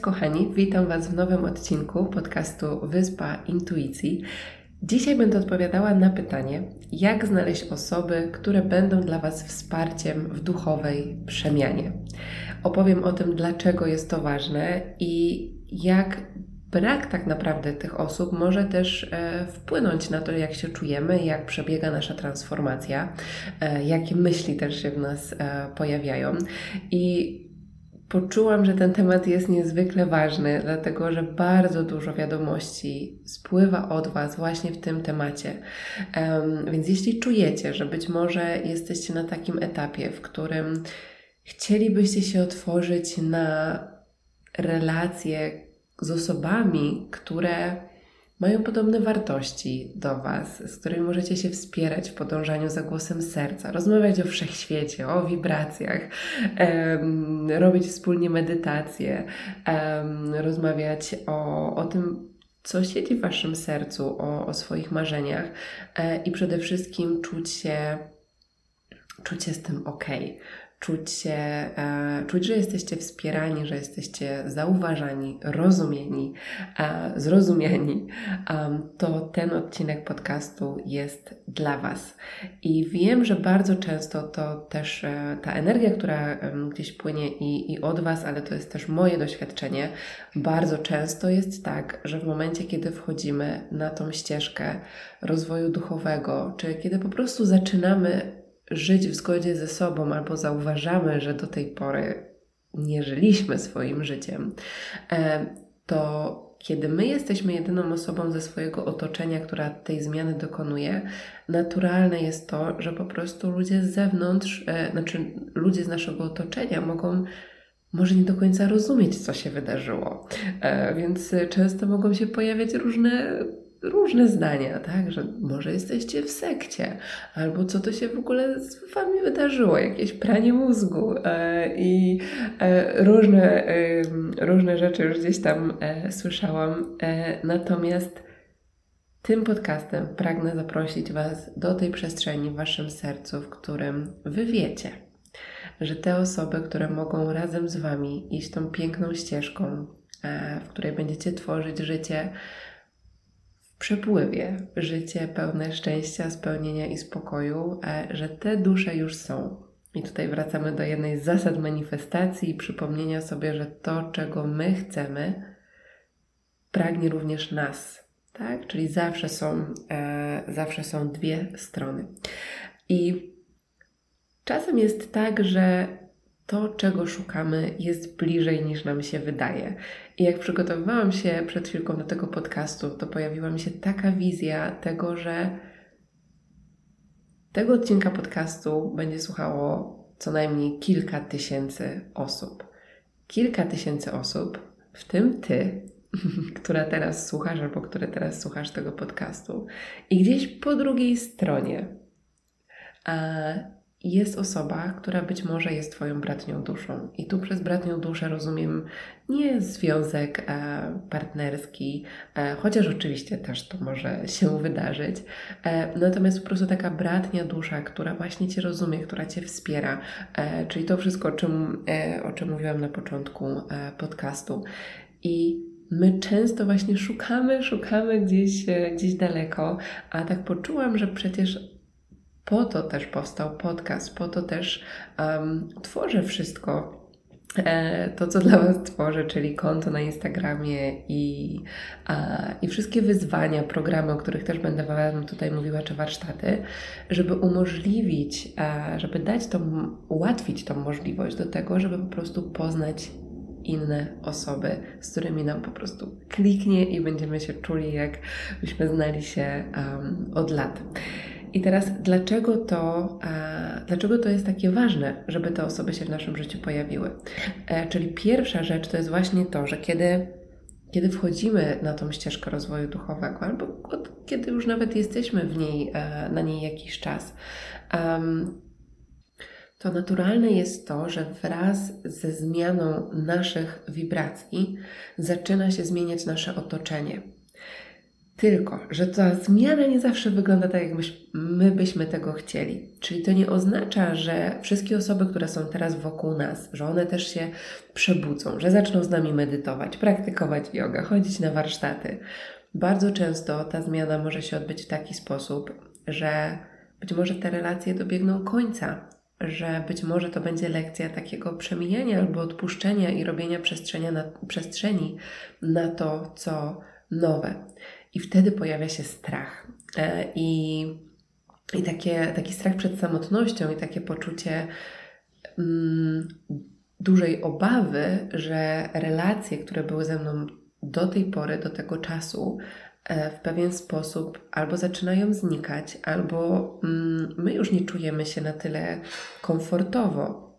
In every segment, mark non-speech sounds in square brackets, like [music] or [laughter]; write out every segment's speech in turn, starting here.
Kochani, witam Was w nowym odcinku podcastu Wyspa Intuicji. Dzisiaj będę odpowiadała na pytanie, jak znaleźć osoby, które będą dla Was wsparciem w duchowej przemianie. Opowiem o tym, dlaczego jest to ważne i jak brak tak naprawdę tych osób może też e, wpłynąć na to, jak się czujemy, jak przebiega nasza transformacja, e, jakie myśli też się w nas e, pojawiają. I poczułam, że ten temat jest niezwykle ważny, dlatego że bardzo dużo wiadomości spływa od Was właśnie w tym temacie. Um, więc jeśli czujecie, że być może jesteście na takim etapie, w którym chcielibyście się otworzyć na relacje z osobami, które mają podobne wartości do Was, z którymi możecie się wspierać w podążaniu za głosem serca, rozmawiać o wszechświecie, o wibracjach, um, robić wspólnie medytacje, um, rozmawiać o, o tym, co siedzi w Waszym sercu, o, o swoich marzeniach e, i przede wszystkim czuć się, czuć się z tym ok, czuć się, e, czuć, że jesteście wspierani, że jesteście zauważani, rozumieni, e, zrozumiani, to ten odcinek podcastu jest dla Was. I wiem, że bardzo często to też e, ta energia, która gdzieś płynie i, i od Was, ale to jest też moje doświadczenie, bardzo często jest tak, że w momencie, kiedy wchodzimy na tą ścieżkę rozwoju duchowego, czy kiedy po prostu zaczynamy żyć w zgodzie ze sobą, albo zauważamy, że do tej pory nie żyliśmy swoim życiem, e, to kiedy my jesteśmy jedyną osobą ze swojego otoczenia, która tej zmiany dokonuje, naturalne jest to, że po prostu ludzie z zewnątrz, e, znaczy ludzie z naszego otoczenia mogą może nie do końca rozumieć, co się wydarzyło. E, więc często mogą się pojawiać różne różne zdania, tak, że może jesteście w sekcie, albo co to się w ogóle z Wami wydarzyło, jakieś pranie mózgu e, i e, różne, e, różne rzeczy już gdzieś tam e, słyszałam. E, natomiast tym podcastem pragnę zaprosić Was do tej przestrzeni w Waszym sercu, w którym Wy wiecie, że te osoby, które mogą razem z Wami iść tą piękną ścieżką, e, w której będziecie tworzyć życie, przepływie życie pełne szczęścia, spełnienia i spokoju, e, że te dusze już są. I tutaj wracamy do jednej z zasad manifestacji i przypomnienia sobie, że to, czego my chcemy, pragnie również nas. Tak? Czyli zawsze są, e, zawsze są dwie strony. I czasem jest tak, że to, czego szukamy, jest bliżej niż nam się wydaje. I jak przygotowywałam się przed chwilką do tego podcastu, to pojawiła mi się taka wizja tego, że tego odcinka podcastu będzie słuchało co najmniej kilka tysięcy osób. Kilka tysięcy osób, w tym ty, [laughs] która teraz słuchasz albo które teraz słuchasz tego podcastu. I gdzieś po drugiej stronie jest osoba, która być może jest Twoją bratnią duszą. I tu przez bratnią duszę rozumiem nie związek e, partnerski, e, chociaż oczywiście też to może się wydarzyć, e, natomiast po prostu taka bratnia dusza, która właśnie Cię rozumie, która Cię wspiera, czyli to wszystko, o czym, o czym mówiłam na początku podcastu. I my często właśnie szukamy, szukamy gdzieś, gdzieś daleko, a tak poczułam, że przecież po to też powstał podcast, po to też um, tworzę wszystko, e, to, co dla Was tworzę, czyli konto na Instagramie i, i wszystkie wyzwania, programy, o których też będę Wam tutaj mówiła, czy warsztaty, żeby umożliwić, e, żeby dać tą, ułatwić tą możliwość do tego, żeby po prostu poznać inne osoby, z którymi nam po prostu kliknie i będziemy się czuli, jakbyśmy znali się um, od lat. I teraz dlaczego to, e, dlaczego to jest takie ważne, żeby te osoby się w naszym życiu pojawiły? E, czyli pierwsza rzecz to jest właśnie to, że kiedy, kiedy wchodzimy na tą ścieżkę rozwoju duchowego, albo od, kiedy już nawet jesteśmy w niej, e, na niej jakiś czas, to naturalne jest to, że wraz ze zmianą naszych wibracji zaczyna się zmieniać nasze otoczenie. Tylko, że ta zmiana nie zawsze wygląda tak, jak my byśmy tego chcieli. Czyli to nie oznacza, że wszystkie osoby, które są teraz wokół nas, że one też się przebudzą, że zaczną z nami medytować, praktykować yoga, chodzić na warsztaty. Bardzo często ta zmiana może się odbyć w taki sposób, że być może te relacje dobiegną końca, że być może to będzie lekcja takiego przemijania albo odpuszczenia i robienia przestrzenia na, przestrzeni na to, co nowe. I wtedy pojawia się strach. E, I, i takie, taki strach przed samotnością i takie poczucie mm, dużej obawy, że relacje, które były ze mną do tej pory, do tego czasu, e, w pewien sposób albo zaczynają znikać, albo mm, my już nie czujemy się na tyle komfortowo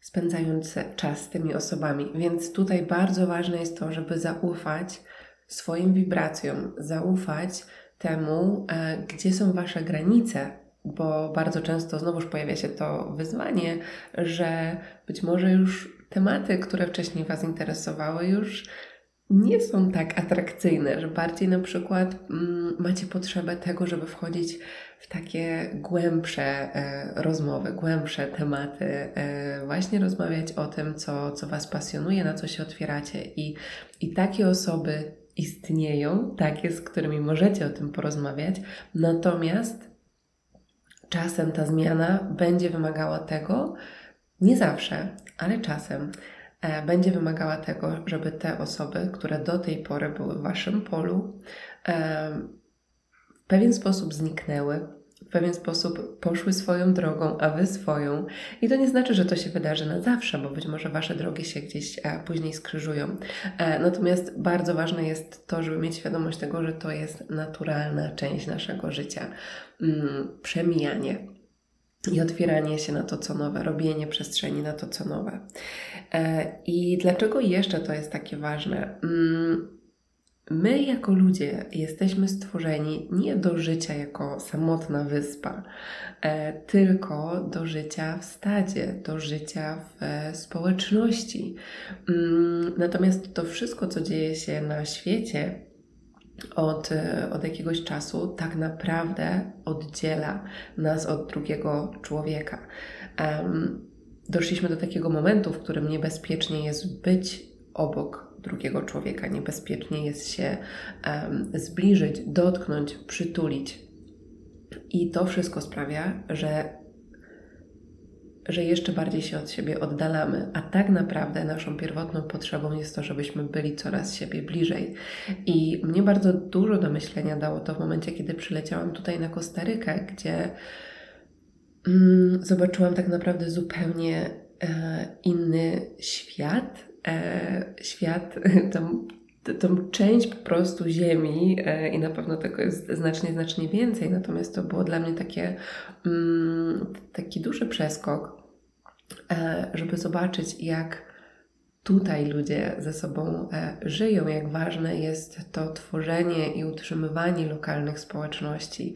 spędzając czas z tymi osobami. Więc tutaj bardzo ważne jest to, żeby zaufać swoim wibracjom, zaufać temu, e, gdzie są Wasze granice, bo bardzo często znowuż pojawia się to wyzwanie, że być może już tematy, które wcześniej Was interesowały, już nie są tak atrakcyjne, że bardziej na przykład mm, macie potrzebę tego, żeby wchodzić w takie głębsze e, rozmowy, głębsze tematy, e, właśnie rozmawiać o tym, co, co Was pasjonuje, na co się otwieracie. I, i takie osoby istnieją, takie, z którymi możecie o tym porozmawiać, natomiast czasem ta zmiana będzie wymagała tego, nie zawsze, ale czasem e, będzie wymagała tego, żeby te osoby, które do tej pory były w Waszym polu, e, w pewien sposób zniknęły, w pewien sposób poszły swoją drogą, a wy swoją. I to nie znaczy, że to się wydarzy na zawsze, bo być może wasze drogi się gdzieś e, później skrzyżują. E, natomiast bardzo ważne jest to, żeby mieć świadomość tego, że to jest naturalna część naszego życia. Mm, przemijanie i otwieranie się na to, co nowe, robienie przestrzeni na to, co nowe. E, I dlaczego jeszcze to jest takie ważne? My, jako ludzie, jesteśmy stworzeni nie do życia jako samotna wyspa, e, tylko do życia w stadzie, do życia w e, społeczności. Mm, natomiast to wszystko, co dzieje się na świecie, od, e, od jakiegoś czasu tak naprawdę oddziela nas od drugiego człowieka. doszliśmy do takiego momentu, w którym niebezpiecznie jest być obok drugiego człowieka. Niebezpiecznie jest się um, zbliżyć, dotknąć, przytulić. I to wszystko sprawia, że że jeszcze bardziej się od siebie oddalamy, a tak naprawdę naszą pierwotną potrzebą jest to, żebyśmy byli coraz siebie bliżej. I mnie bardzo dużo do myślenia dało to w momencie, kiedy przyleciałam tutaj na Kostarykę, gdzie mm, zobaczyłam tak naprawdę zupełnie e, inny świat, e, świat, [laughs] tą, tą część po prostu Ziemi e, i na pewno tego jest znacznie, znacznie więcej. Natomiast to było dla mnie takie, mm, taki duży przeskok, e, żeby zobaczyć, jak tutaj ludzie ze sobą e, żyją, jak ważne jest to tworzenie i utrzymywanie lokalnych społeczności,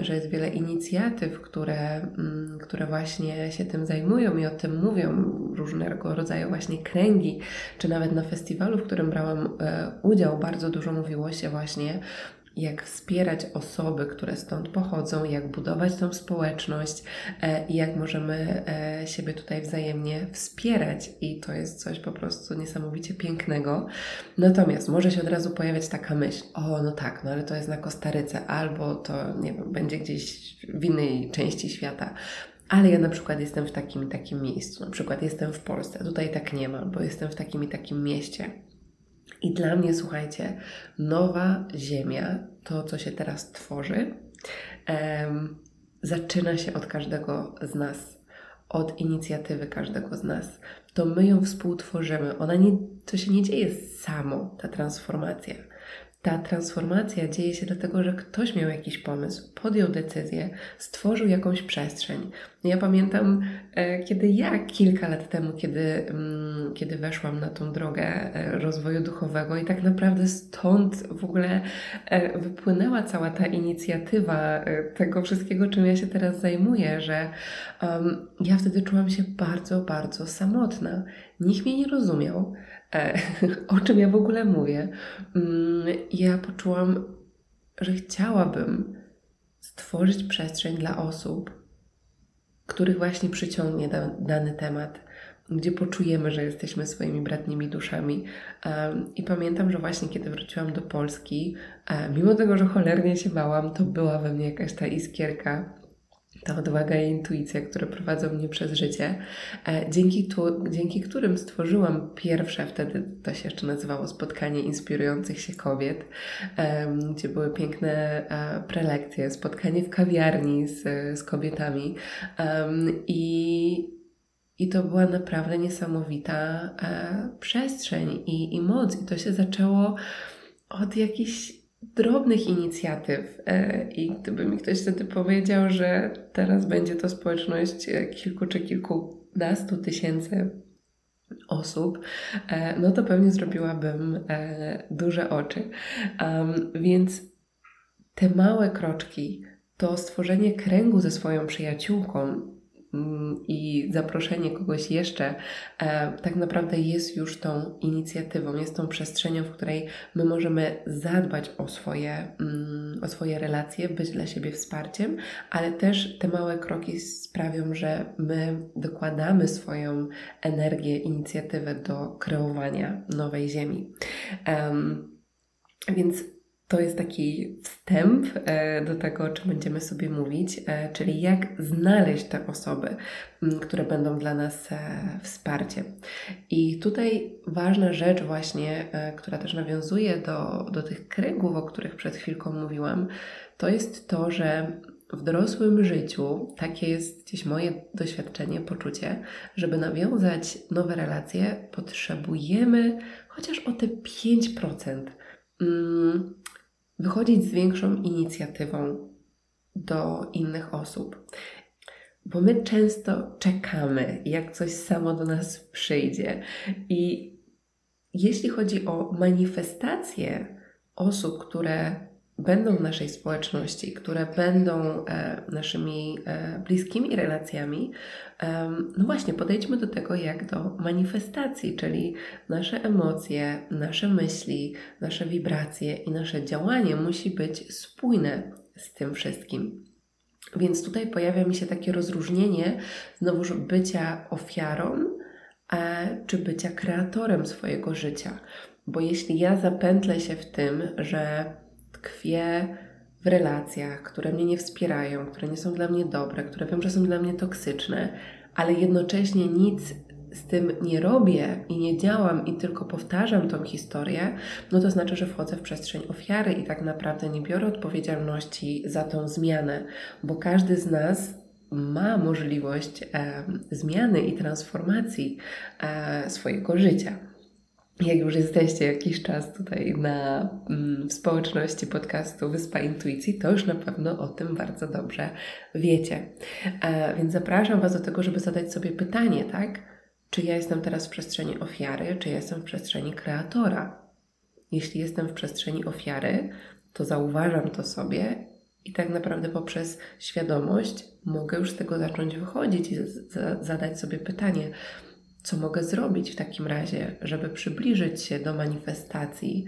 że jest wiele inicjatyw, które, mm, które właśnie się tym zajmują i o tym mówią, różnego rodzaju właśnie kręgi, czy nawet na festiwalu, w którym brałam e, udział, bardzo dużo mówiło się właśnie jak wspierać osoby, które stąd pochodzą, jak budować tą społeczność e, i jak możemy e, siebie tutaj wzajemnie wspierać. I to jest coś po prostu niesamowicie pięknego. Natomiast może się od razu pojawiać taka myśl: o, no tak, no ale to jest na Kostaryce, albo to, nie wiem, będzie gdzieś w innej części świata. Ale ja na przykład jestem w takim i takim miejscu, na przykład jestem w Polsce, tutaj tak nie ma, bo jestem w takim i takim mieście. I dla mnie, słuchajcie, nowa Ziemia, to co się teraz tworzy, zaczyna się od każdego z nas, od inicjatywy każdego z nas. To my ją współtworzymy. Ona nie, to się nie dzieje samo, ta transformacja. Ta transformacja dzieje się dlatego, że ktoś miał jakiś pomysł, podjął decyzję, stworzył jakąś przestrzeń. Ja pamiętam, e, kiedy ja kilka lat temu, kiedy, mm, kiedy weszłam na tą drogę e, rozwoju duchowego, i tak naprawdę stąd w ogóle e, wypłynęła cała ta inicjatywa tego wszystkiego, czym ja się teraz zajmuję, że um, ja wtedy czułam się bardzo, bardzo samotna. Nikt mnie nie rozumiał [laughs] o czym ja w ogóle mówię. Mm, ja poczułam, że chciałabym stworzyć przestrzeń dla osób, których właśnie przyciągnie dany temat, gdzie poczujemy, że jesteśmy swoimi bratnimi duszami. I pamiętam, że właśnie kiedy wróciłam do Polski, e, mimo tego, że cholernie się bałam, to była we mnie jakaś ta iskierka ta odwaga i intuicja, które prowadzą mnie przez życie, e, dzięki, tu, dzięki którym stworzyłam pierwsze, wtedy to się jeszcze nazywało spotkanie inspirujących się kobiet, gdzie były piękne e, prelekcje, spotkanie w kawiarni z, z kobietami i i to była naprawdę niesamowita e, przestrzeń i, i moc. I to się zaczęło od jakichś drobnych inicjatyw. E, I gdyby mi ktoś wtedy powiedział, że teraz będzie to społeczność e, kilku czy kilkunastu tysięcy osób, e, no to pewnie zrobiłabym duże oczy. Więc te małe kroczki, to stworzenie kręgu ze swoją przyjaciółką, i zaproszenie kogoś jeszcze e, tak naprawdę jest już tą inicjatywą, jest tą przestrzenią, w której my możemy zadbać o swoje, mm, o swoje relacje, być dla siebie wsparciem, ale też te małe kroki sprawią, że my dokładamy swoją energię, inicjatywę do kreowania nowej ziemi. Więc to jest taki wstęp e, do tego, o czym będziemy sobie mówić, e, czyli jak znaleźć te osoby, które będą dla nas e, wsparciem. I tutaj ważna rzecz, właśnie, która też nawiązuje do, do tych kręgów, o których przed chwilką mówiłam, to jest to, że w dorosłym życiu, takie jest gdzieś moje doświadczenie, poczucie, żeby nawiązać nowe relacje, potrzebujemy chociaż o te 5% wychodzić z większą inicjatywą do innych osób. Bo my często czekamy, jak coś samo do nas przyjdzie. I jeśli chodzi o manifestację osób, które będą w naszej społeczności, które będą e, naszymi e, bliskimi relacjami, e, no właśnie, podejdźmy do tego jak do manifestacji, czyli nasze emocje, nasze myśli, nasze wibracje i nasze działanie musi być spójne z tym wszystkim. Więc tutaj pojawia mi się takie rozróżnienie znowuż bycia ofiarą, czy bycia kreatorem swojego życia. Bo jeśli ja zapętlę się w tym, że tkwię w relacjach, które mnie nie wspierają, które nie są dla mnie dobre, które wiem, że są dla mnie toksyczne, ale jednocześnie nic z tym nie robię i nie działam i tylko powtarzam tą historię, no to znaczy, że wchodzę w przestrzeń ofiary i tak naprawdę nie biorę odpowiedzialności za tą zmianę, bo każdy z nas ma możliwość e, zmiany i transformacji e, swojego życia jak już jesteście jakiś czas tutaj na, mm, w społeczności podcastu Wyspa Intuicji, to już na pewno o tym bardzo dobrze wiecie. E, więc zapraszam Was do tego, żeby zadać sobie pytanie, tak? Czy ja jestem teraz w przestrzeni ofiary, czy jestem w przestrzeni kreatora? Jeśli jestem w przestrzeni ofiary, to zauważam to sobie i tak naprawdę poprzez świadomość mogę już z tego zacząć wychodzić i zadać sobie pytanie, co mogę zrobić w takim razie, żeby przybliżyć się do manifestacji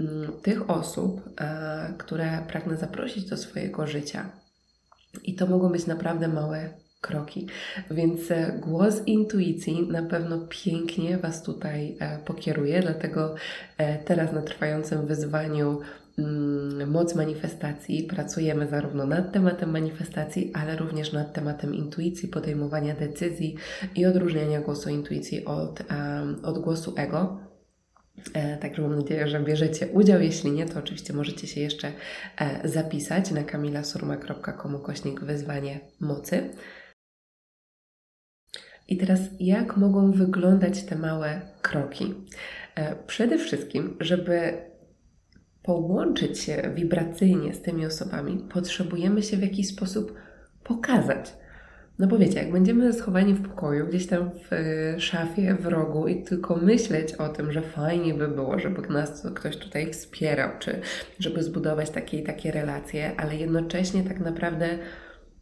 mm, tych osób, e, które pragnę zaprosić do swojego życia. I to mogą być naprawdę małe kroki. Więc e, głos intuicji na pewno pięknie Was tutaj e, pokieruje, dlatego teraz na trwającym wyzwaniu moc manifestacji. Pracujemy zarówno nad tematem manifestacji, ale również nad tematem intuicji, podejmowania decyzji i odróżniania głosu intuicji od, od głosu ego. E, także mam nadzieję, że bierzecie udział. Jeśli nie, to oczywiście możecie się jeszcze e, zapisać na kamilasurma.com kośnik wyzwanie mocy. I teraz, jak mogą wyglądać te małe kroki? E, przede wszystkim, żeby połączyć się wibracyjnie z tymi osobami, potrzebujemy się w jakiś sposób pokazać. No bo wiecie, jak będziemy schowani w pokoju, gdzieś tam w e, szafie, w rogu i tylko myśleć o tym, że fajnie by było, żeby nas ktoś tutaj wspierał, czy żeby zbudować takie i takie relacje, ale jednocześnie tak naprawdę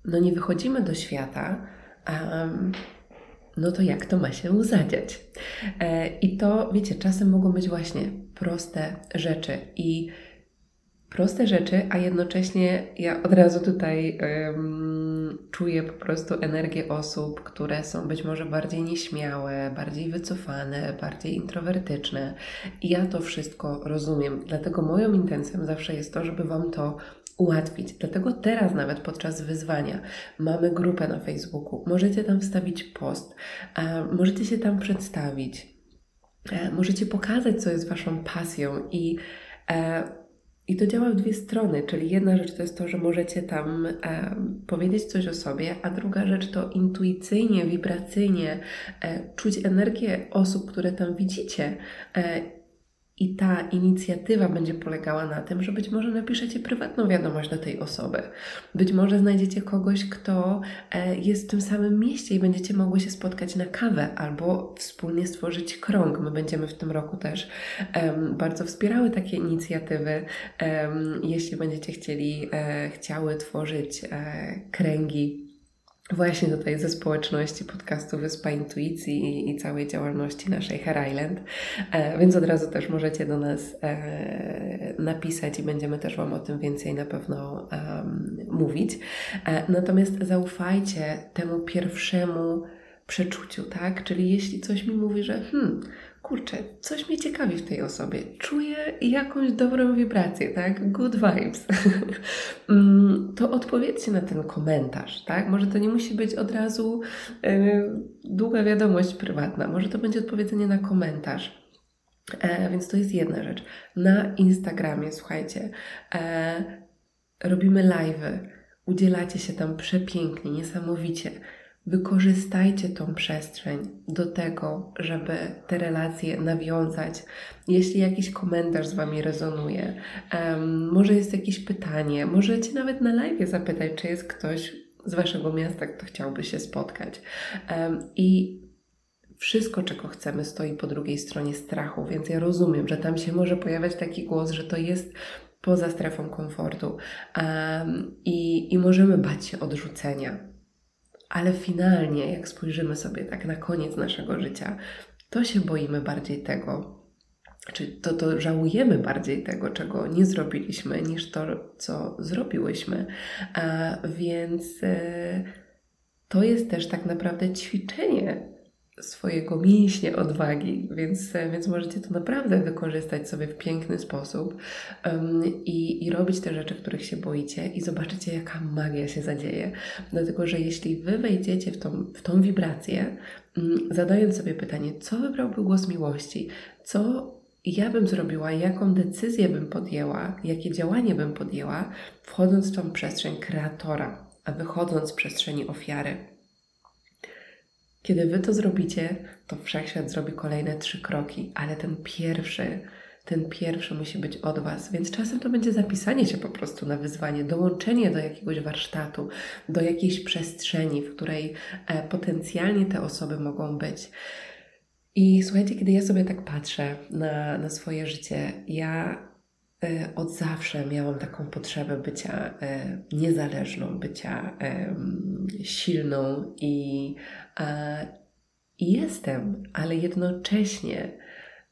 no nie wychodzimy do świata, um, no to jak to ma się zadziać? E, I to, wiecie, czasem mogą być właśnie proste rzeczy i proste rzeczy, a jednocześnie ja od razu tutaj um, czuję po prostu energię osób, które są być może bardziej nieśmiałe, bardziej wycofane, bardziej introwertyczne. I ja to wszystko rozumiem. Dlatego moją intencją zawsze jest to, żeby Wam to ułatwić. Dlatego teraz nawet podczas wyzwania mamy grupę na Facebooku. Możecie tam wstawić post, możecie się tam przedstawić, e, możecie pokazać, co jest Waszą pasją i e, i to działa w dwie strony, czyli jedna rzecz to jest to, że możecie tam e, powiedzieć coś o sobie, a druga rzecz to intuicyjnie, wibracyjnie e, czuć energię osób, które tam widzicie e, i ta inicjatywa będzie polegała na tym, że być może napiszecie prywatną wiadomość do tej osoby. Być może znajdziecie kogoś, kto e, jest w tym samym mieście i będziecie mogły się spotkać na kawę albo wspólnie stworzyć krąg. My będziemy w tym roku też um, bardzo wspierały takie inicjatywy. Um, jeśli będziecie chcieli, e, chciały tworzyć e, kręgi właśnie tutaj ze społeczności podcastu Wyspa Intuicji i, całej działalności naszej Hair Island, e, więc od razu też możecie do nas e, napisać i będziemy też Wam o tym więcej na pewno mówić. E, natomiast zaufajcie temu pierwszemu przeczuciu, tak? Czyli jeśli coś mi mówi, że hmm, kurczę, coś mnie ciekawi w tej osobie, czuję jakąś dobrą wibrację, tak? Good vibes. [laughs] Mm, to odpowiedzcie na ten komentarz, tak? Może to nie musi być od razu yy, długa wiadomość prywatna, może to będzie odpowiedzenie na komentarz. E, więc to jest jedna rzecz. Na Instagramie, słuchajcie, e, robimy live'y, udzielacie się tam przepięknie, niesamowicie. Wykorzystajcie tą przestrzeń do tego, żeby te relacje nawiązać. Jeśli jakiś komentarz z Wami rezonuje, um, może jest jakieś pytanie, możecie nawet na live zapytać, czy jest ktoś z Waszego miasta, kto chciałby się spotkać. Um, I wszystko, czego chcemy, stoi po drugiej stronie strachu, więc ja rozumiem, że tam się może pojawiać taki głos, że to jest poza strefą komfortu um, i, i możemy bać się odrzucenia ale finalnie, jak spojrzymy sobie tak na koniec naszego życia, to się boimy bardziej tego, czy to, to żałujemy bardziej tego, czego nie zrobiliśmy, niż to, co zrobiłyśmy. A więc e, to jest też tak naprawdę ćwiczenie swojego mięśnie odwagi, więc, więc możecie to naprawdę wykorzystać sobie w piękny sposób um, i, i robić te rzeczy, których się boicie i zobaczycie, jaka magia się zadzieje. Dlatego, że jeśli wy wejdziecie w tą, w tą wibrację, um, zadając sobie pytanie, co wybrałby głos miłości, co ja bym zrobiła, jaką decyzję bym podjęła, jakie działanie bym podjęła, wchodząc w tą przestrzeń kreatora, a wychodząc z przestrzeni ofiary. Kiedy wy to zrobicie, to wszechświat zrobi kolejne trzy kroki, ale ten pierwszy, ten pierwszy musi być od Was. Więc czasem to będzie zapisanie się po prostu na wyzwanie, dołączenie do jakiegoś warsztatu, do jakiejś przestrzeni, w której e, potencjalnie te osoby mogą być. I słuchajcie, kiedy ja sobie tak patrzę na, na swoje życie, ja od zawsze miałam taką potrzebę bycia e, niezależną, bycia silną i i jestem, ale jednocześnie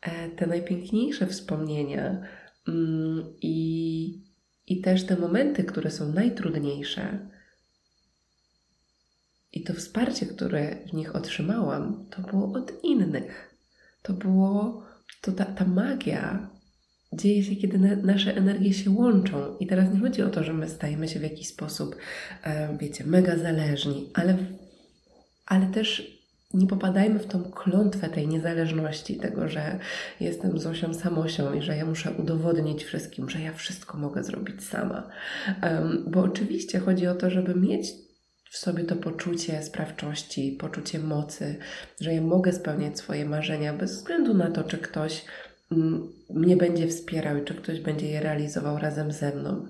e, te najpiękniejsze wspomnienia mm, i, i też te momenty, które są najtrudniejsze, i to wsparcie, które w nich otrzymałam, to było od innych. To było, to ta, ta magia dzieje się, kiedy na, nasze energie się łączą. I teraz nie chodzi o to, że my stajemy się w jakiś sposób, wiecie, mega zależni, ale ale też nie popadajmy w tą klątwę tej niezależności, tego, że jestem Zosią Samosią i że ja muszę udowodnić wszystkim, że ja wszystko mogę zrobić sama. Bo oczywiście chodzi o to, żeby mieć w sobie to poczucie sprawczości, poczucie mocy, że ja mogę spełniać swoje marzenia bez względu na to, czy ktoś mnie będzie wspierał i czy ktoś będzie je realizował razem ze mną.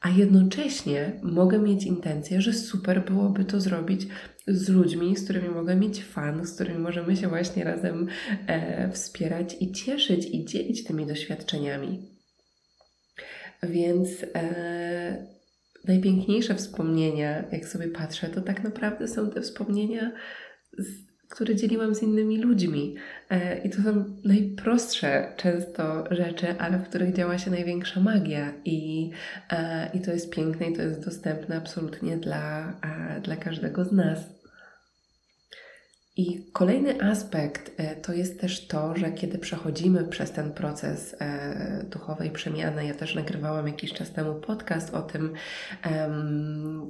A jednocześnie mogę mieć intencję, że super byłoby to zrobić z ludźmi, z którymi mogę mieć fan, z którymi możemy się właśnie razem e, wspierać i cieszyć i dzielić tymi doświadczeniami. Więc e, najpiękniejsze wspomnienia, jak sobie patrzę, to tak naprawdę są te wspomnienia z które dzieliłam z innymi ludźmi. E, I to są najprostsze często rzeczy, ale w których działa się największa magia. I, e, i to jest piękne i to jest dostępne absolutnie dla, e, dla każdego z nas. I kolejny aspekt e, to jest też to, że kiedy przechodzimy przez ten proces e, duchowej przemiany, ja też nagrywałam jakiś czas temu podcast o tym,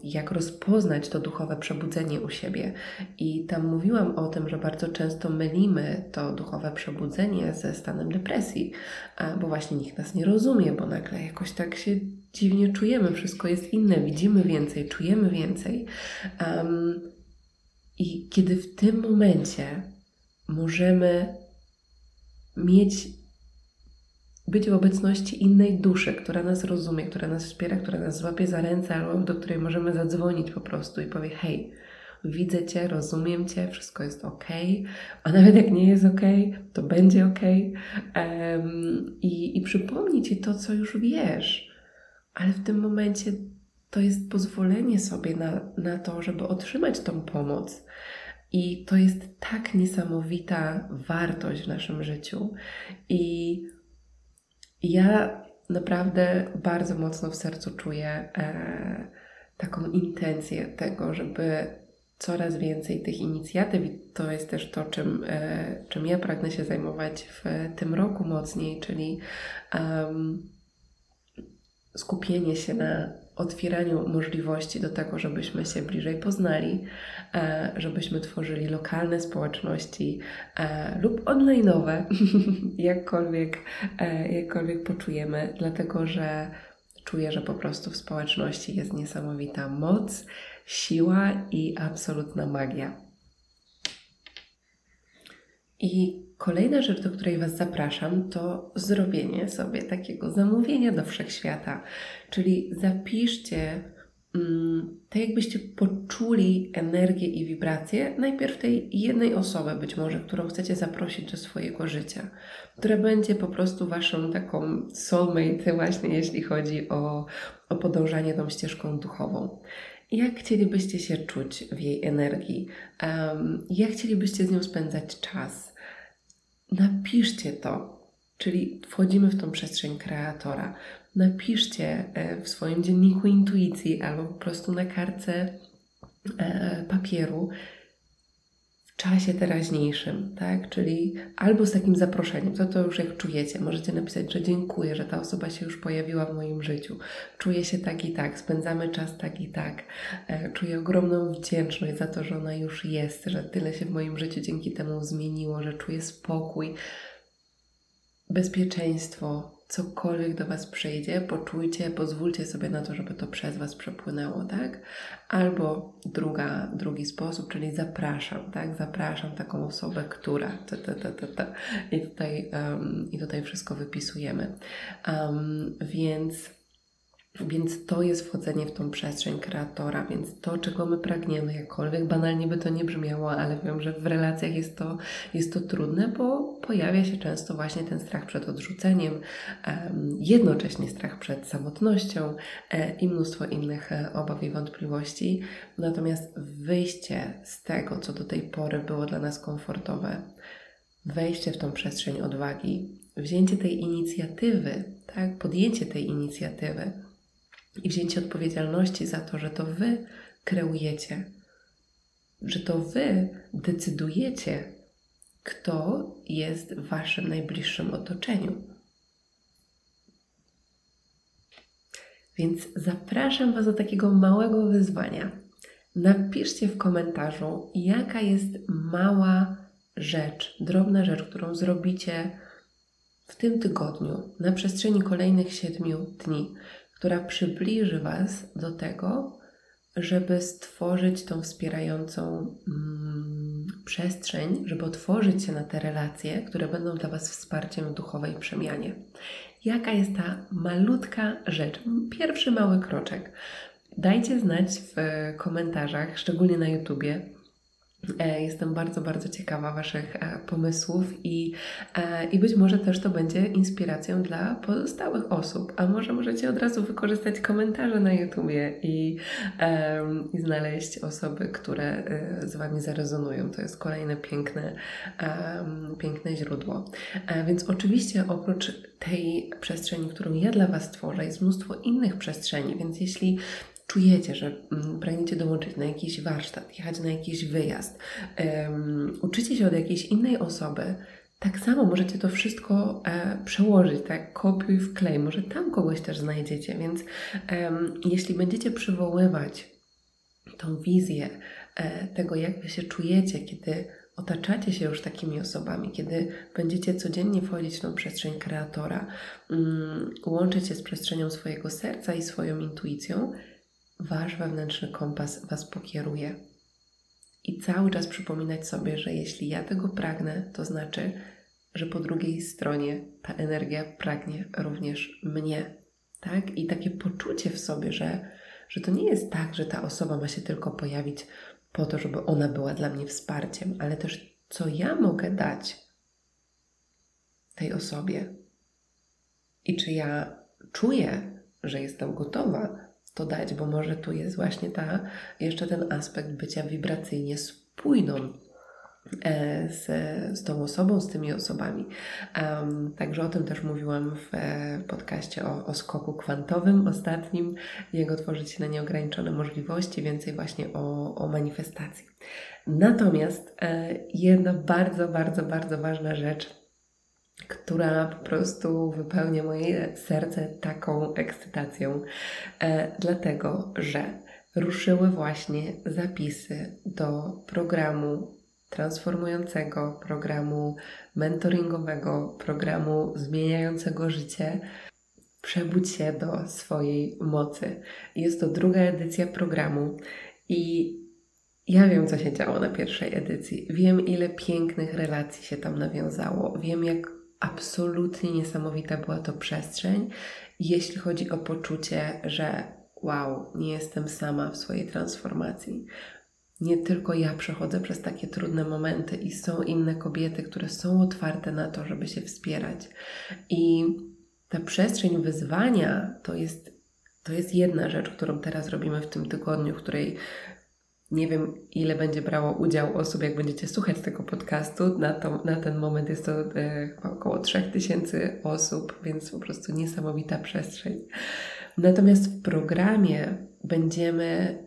jak rozpoznać to duchowe przebudzenie u siebie. I tam mówiłam o tym, że bardzo często mylimy to duchowe przebudzenie ze stanem depresji, bo właśnie nikt nas nie rozumie, bo nagle jakoś tak się dziwnie czujemy, wszystko jest inne, widzimy więcej, czujemy więcej. I kiedy w tym momencie możemy mieć, być w obecności innej duszy, która nas rozumie, która nas wspiera, która nas złapie za ręce, albo do której możemy zadzwonić po prostu i powie: Hej, widzę Cię, rozumiem Cię, wszystko jest ok, a nawet jak nie jest ok, to będzie ok. Um, i, I przypomni Ci to, co już wiesz, ale w tym momencie to jest pozwolenie sobie na, na to, żeby otrzymać tą pomoc. I to jest tak niesamowita wartość w naszym życiu. I ja naprawdę bardzo mocno w sercu czuję e, taką intencję tego, żeby coraz więcej tych inicjatyw, i to jest też to, czym, e, czym ja pragnę się zajmować w tym roku mocniej, czyli um, skupienie się na otwieraniu możliwości do tego, żebyśmy się bliżej poznali, e, żebyśmy tworzyli lokalne społeczności e, lub online'owe, [laughs] jakkolwiek, e, jakkolwiek poczujemy, dlatego że czuję, że po prostu w społeczności jest niesamowita moc, siła i absolutna magia. I kolejna rzecz, do której Was zapraszam, to zrobienie sobie takiego zamówienia do wszechświata. Czyli zapiszcie mm, tak, jakbyście poczuli energię i wibrację najpierw tej jednej osoby, być może, którą chcecie zaprosić do swojego życia, która będzie po prostu Waszą taką soulmate, właśnie jeśli chodzi o, o podążanie tą ścieżką duchową. Jak chcielibyście się czuć w jej energii? Um, jak chcielibyście z nią spędzać czas? Napiszcie to, czyli wchodzimy w tą przestrzeń kreatora. Napiszcie e, w swoim dzienniku intuicji albo po prostu na kartce e, papieru czasie teraźniejszym, tak? Czyli albo z takim zaproszeniem, to to już jak czujecie, możecie napisać, że dziękuję, że ta osoba się już pojawiła w moim życiu. Czuję się tak i tak, spędzamy czas tak i tak. E, czuję ogromną wdzięczność za to, że ona już jest, że tyle się w moim życiu dzięki temu zmieniło, że czuję spokój, bezpieczeństwo, cokolwiek do Was przyjdzie, poczujcie, pozwólcie sobie na to, żeby to przez Was przepłynęło, tak? Albo druga, drugi sposób, czyli zapraszam, tak? Zapraszam taką osobę, która ta, ta, ta, ta, ta. I, tutaj, um, I tutaj wszystko wypisujemy. Um, więc więc to jest wchodzenie w tą przestrzeń kreatora, więc to, czego my pragniemy, jakkolwiek banalnie by to nie brzmiało, ale wiem, że w relacjach jest to, jest to trudne, bo pojawia się często właśnie ten strach przed odrzuceniem, jednocześnie strach przed samotnością e, i mnóstwo innych e, obaw i wątpliwości. Natomiast wyjście z tego, co do tej pory było dla nas komfortowe, wejście w tą przestrzeń odwagi, wzięcie tej inicjatywy, tak, podjęcie tej inicjatywy, i wzięcie odpowiedzialności za to, że to Wy kreujecie, że to Wy decydujecie, kto jest w Waszym najbliższym otoczeniu. Więc zapraszam Was do takiego małego wyzwania. Napiszcie w komentarzu, jaka jest mała rzecz, drobna rzecz, którą zrobicie w tym tygodniu, na przestrzeni kolejnych siedmiu dni, która przybliży Was do tego, żeby stworzyć tą wspierającą mm, przestrzeń, żeby otworzyć się na te relacje, które będą dla Was wsparciem w duchowej przemianie. Jaka jest ta malutka rzecz, pierwszy mały kroczek? Dajcie znać w komentarzach, szczególnie na YouTubie, jestem bardzo, bardzo ciekawa Waszych e, pomysłów i, e, i być może też to będzie inspiracją dla pozostałych osób. A może możecie od razu wykorzystać komentarze na YouTubie i, i znaleźć osoby, które z Wami zarezonują. To jest kolejne piękne, piękne źródło. Więc oczywiście oprócz tej przestrzeni, którą ja dla Was tworzę, jest mnóstwo innych przestrzeni, więc jeśli czujecie, że mm, pragniecie dołączyć na jakiś warsztat, jechać na jakiś wyjazd, um, uczycie się od jakiejś innej osoby, tak samo możecie to wszystko e, przełożyć, tak? Kopiuj w klej, może tam kogoś też znajdziecie, więc jeśli będziecie przywoływać tą wizję e, tego, jak wy się czujecie, kiedy otaczacie się już takimi osobami, kiedy będziecie codziennie wchodzić w tą przestrzeń kreatora, um, łączyć się z przestrzenią swojego serca i swoją intuicją, Wasz wewnętrzny kompas Was pokieruje. I cały czas przypominać sobie, że jeśli ja tego pragnę, to znaczy, że po drugiej stronie ta energia pragnie również mnie. Tak? I takie poczucie w sobie, że, że to nie jest tak, że ta osoba ma się tylko pojawić po to, żeby ona była dla mnie wsparciem, ale też co ja mogę dać tej osobie. I czy ja czuję, że jestem gotowa to dać, bo może tu jest właśnie ta, jeszcze ten aspekt bycia wibracyjnie spójną e, z, z tą osobą, z tymi osobami. Um, także o tym też mówiłam w e, podcaście o, o skoku kwantowym ostatnim, jak otworzyć się na nieograniczone możliwości, więcej właśnie o, o manifestacji. Natomiast e, jedna bardzo, bardzo, bardzo ważna rzecz, która po prostu wypełnia moje serce taką ekscytacją, e, dlatego że ruszyły właśnie zapisy do programu transformującego, programu mentoringowego, programu zmieniającego życie. Przebudź się do swojej mocy. Jest to druga edycja programu i ja wiem, co się działo na pierwszej edycji. Wiem, ile pięknych relacji się tam nawiązało. Wiem, jak absolutnie niesamowita była to przestrzeń, jeśli chodzi o poczucie, że wow, nie jestem sama w swojej transformacji. Nie tylko ja przechodzę przez takie trudne momenty i są inne kobiety, które są otwarte na to, żeby się wspierać. I ta przestrzeń wyzwania to jest, to jest jedna rzecz, którą teraz robimy w tym tygodniu, której nie wiem, ile będzie brało udział osób, jak będziecie słuchać tego podcastu. Na, to, na ten moment jest to e, około 3000 osób, więc po prostu niesamowita przestrzeń. Natomiast w programie będziemy,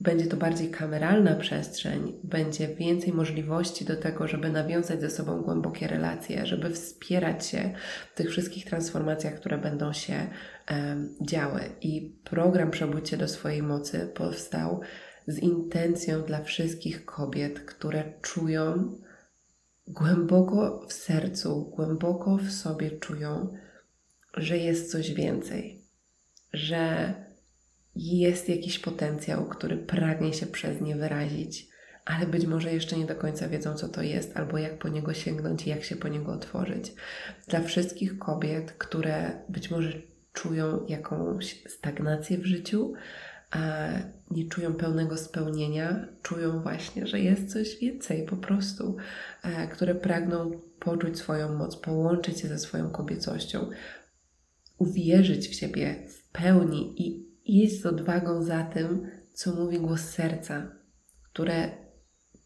będzie to bardziej kameralna przestrzeń, będzie więcej możliwości do tego, żeby nawiązać ze sobą głębokie relacje, żeby wspierać się w tych wszystkich transformacjach, które będą się e, działy. I program Przebudźcie do swojej mocy powstał z intencją dla wszystkich kobiet, które czują głęboko w sercu, głęboko w sobie czują, że jest coś więcej, że jest jakiś potencjał, który pragnie się przez nie wyrazić, ale być może jeszcze nie do końca wiedzą, co to jest, albo jak po niego sięgnąć jak się po niego otworzyć. Dla wszystkich kobiet, które być może czują jakąś stagnację w życiu, nie czują pełnego spełnienia, czują właśnie, że jest coś więcej po prostu, e, które pragną poczuć swoją moc, połączyć się ze swoją kobiecością, uwierzyć w siebie w pełni i iść z odwagą za tym, co mówi głos serca, które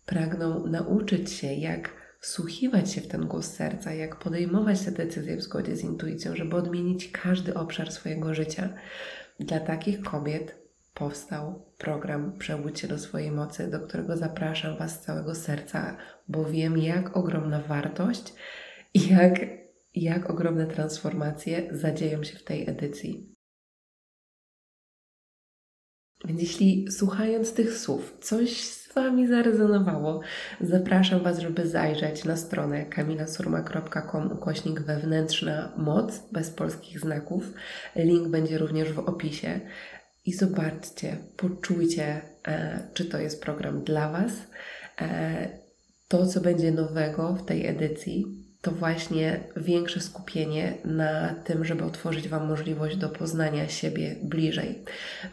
pragną nauczyć się, jak wsłuchiwać się w ten głos serca, jak podejmować te decyzje w zgodzie z intuicją, żeby odmienić każdy obszar swojego życia. Dla takich kobiet powstał program Przebudź się do swojej mocy, do którego zapraszam Was z całego serca, bo wiem, jak ogromna wartość i jak, jak ogromne transformacje zadzieją się w tej edycji. Więc jeśli słuchając tych słów coś z Wami zarezonowało, zapraszam Was, żeby zajrzeć na stronę kamilasurma.com ukośnik wewnętrzna moc bez polskich znaków. Link będzie również w opisie i zobaczcie, poczujcie, e, czy to jest program dla Was. E, To, co będzie nowego w tej edycji, to właśnie większe skupienie na tym, żeby otworzyć Wam możliwość do poznania siebie bliżej.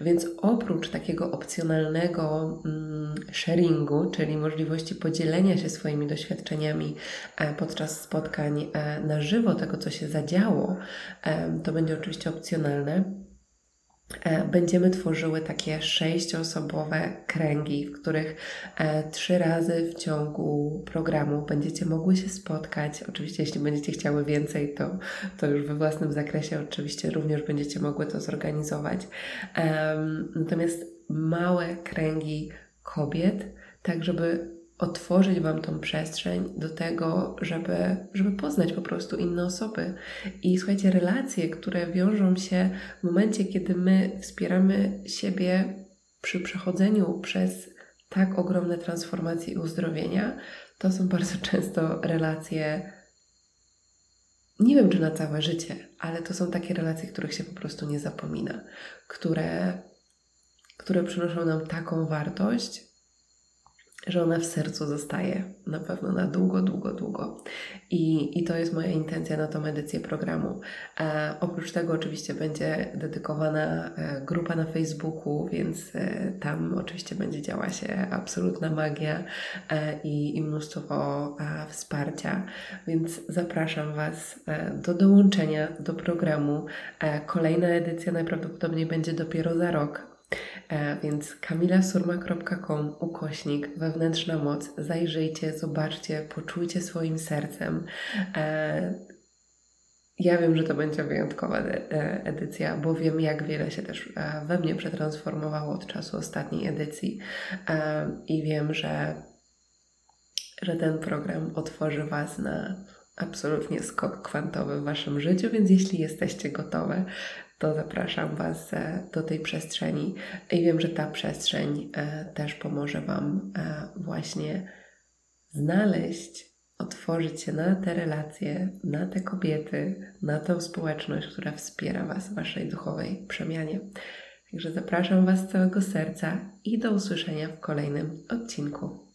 Więc oprócz takiego opcjonalnego mm, sharingu, czyli możliwości podzielenia się swoimi doświadczeniami e, podczas spotkań na żywo, tego co się zadziało, to będzie oczywiście opcjonalne będziemy tworzyły takie sześcioosobowe kręgi, w których e, trzy razy w ciągu programu będziecie mogły się spotkać. Oczywiście, jeśli będziecie chciały więcej, to, to już we własnym zakresie oczywiście również będziecie mogły to zorganizować. Natomiast małe kręgi kobiet, tak żeby otworzyć Wam tą przestrzeń do tego, żeby, żeby poznać po prostu inne osoby. I słuchajcie, relacje, które wiążą się w momencie, kiedy my wspieramy siebie przy przechodzeniu przez tak ogromne transformacje i uzdrowienia, to są bardzo [laughs] często relacje, nie wiem czy na całe życie, ale to są takie relacje, których się po prostu nie zapomina, które, które przynoszą nam taką wartość, że ona w sercu zostaje na pewno na długo, długo, długo. I, i to jest moja intencja na tą edycję programu. E, oprócz tego oczywiście będzie dedykowana e, grupa na Facebooku, więc e, tam oczywiście będzie działa się absolutna magia i, i mnóstwo wsparcia. Więc zapraszam Was do dołączenia do programu. Kolejna edycja najprawdopodobniej będzie dopiero za rok, więc kamilasurma.com ukośnik wewnętrzna moc. Zajrzyjcie, zobaczcie, poczujcie swoim sercem. E, ja wiem, że to będzie wyjątkowa e, edycja, bo wiem, jak wiele się też we mnie przetransformowało od czasu ostatniej edycji i wiem, że, że ten program otworzy Was na absolutnie skok kwantowy w Waszym życiu, więc jeśli jesteście gotowe, to zapraszam Was e, do tej przestrzeni i wiem, że ta przestrzeń e, też pomoże Wam e, właśnie znaleźć, otworzyć się na te relacje, na te kobiety, na tą społeczność, która wspiera Was w Waszej duchowej przemianie. Także zapraszam Was z całego serca i do usłyszenia w kolejnym odcinku.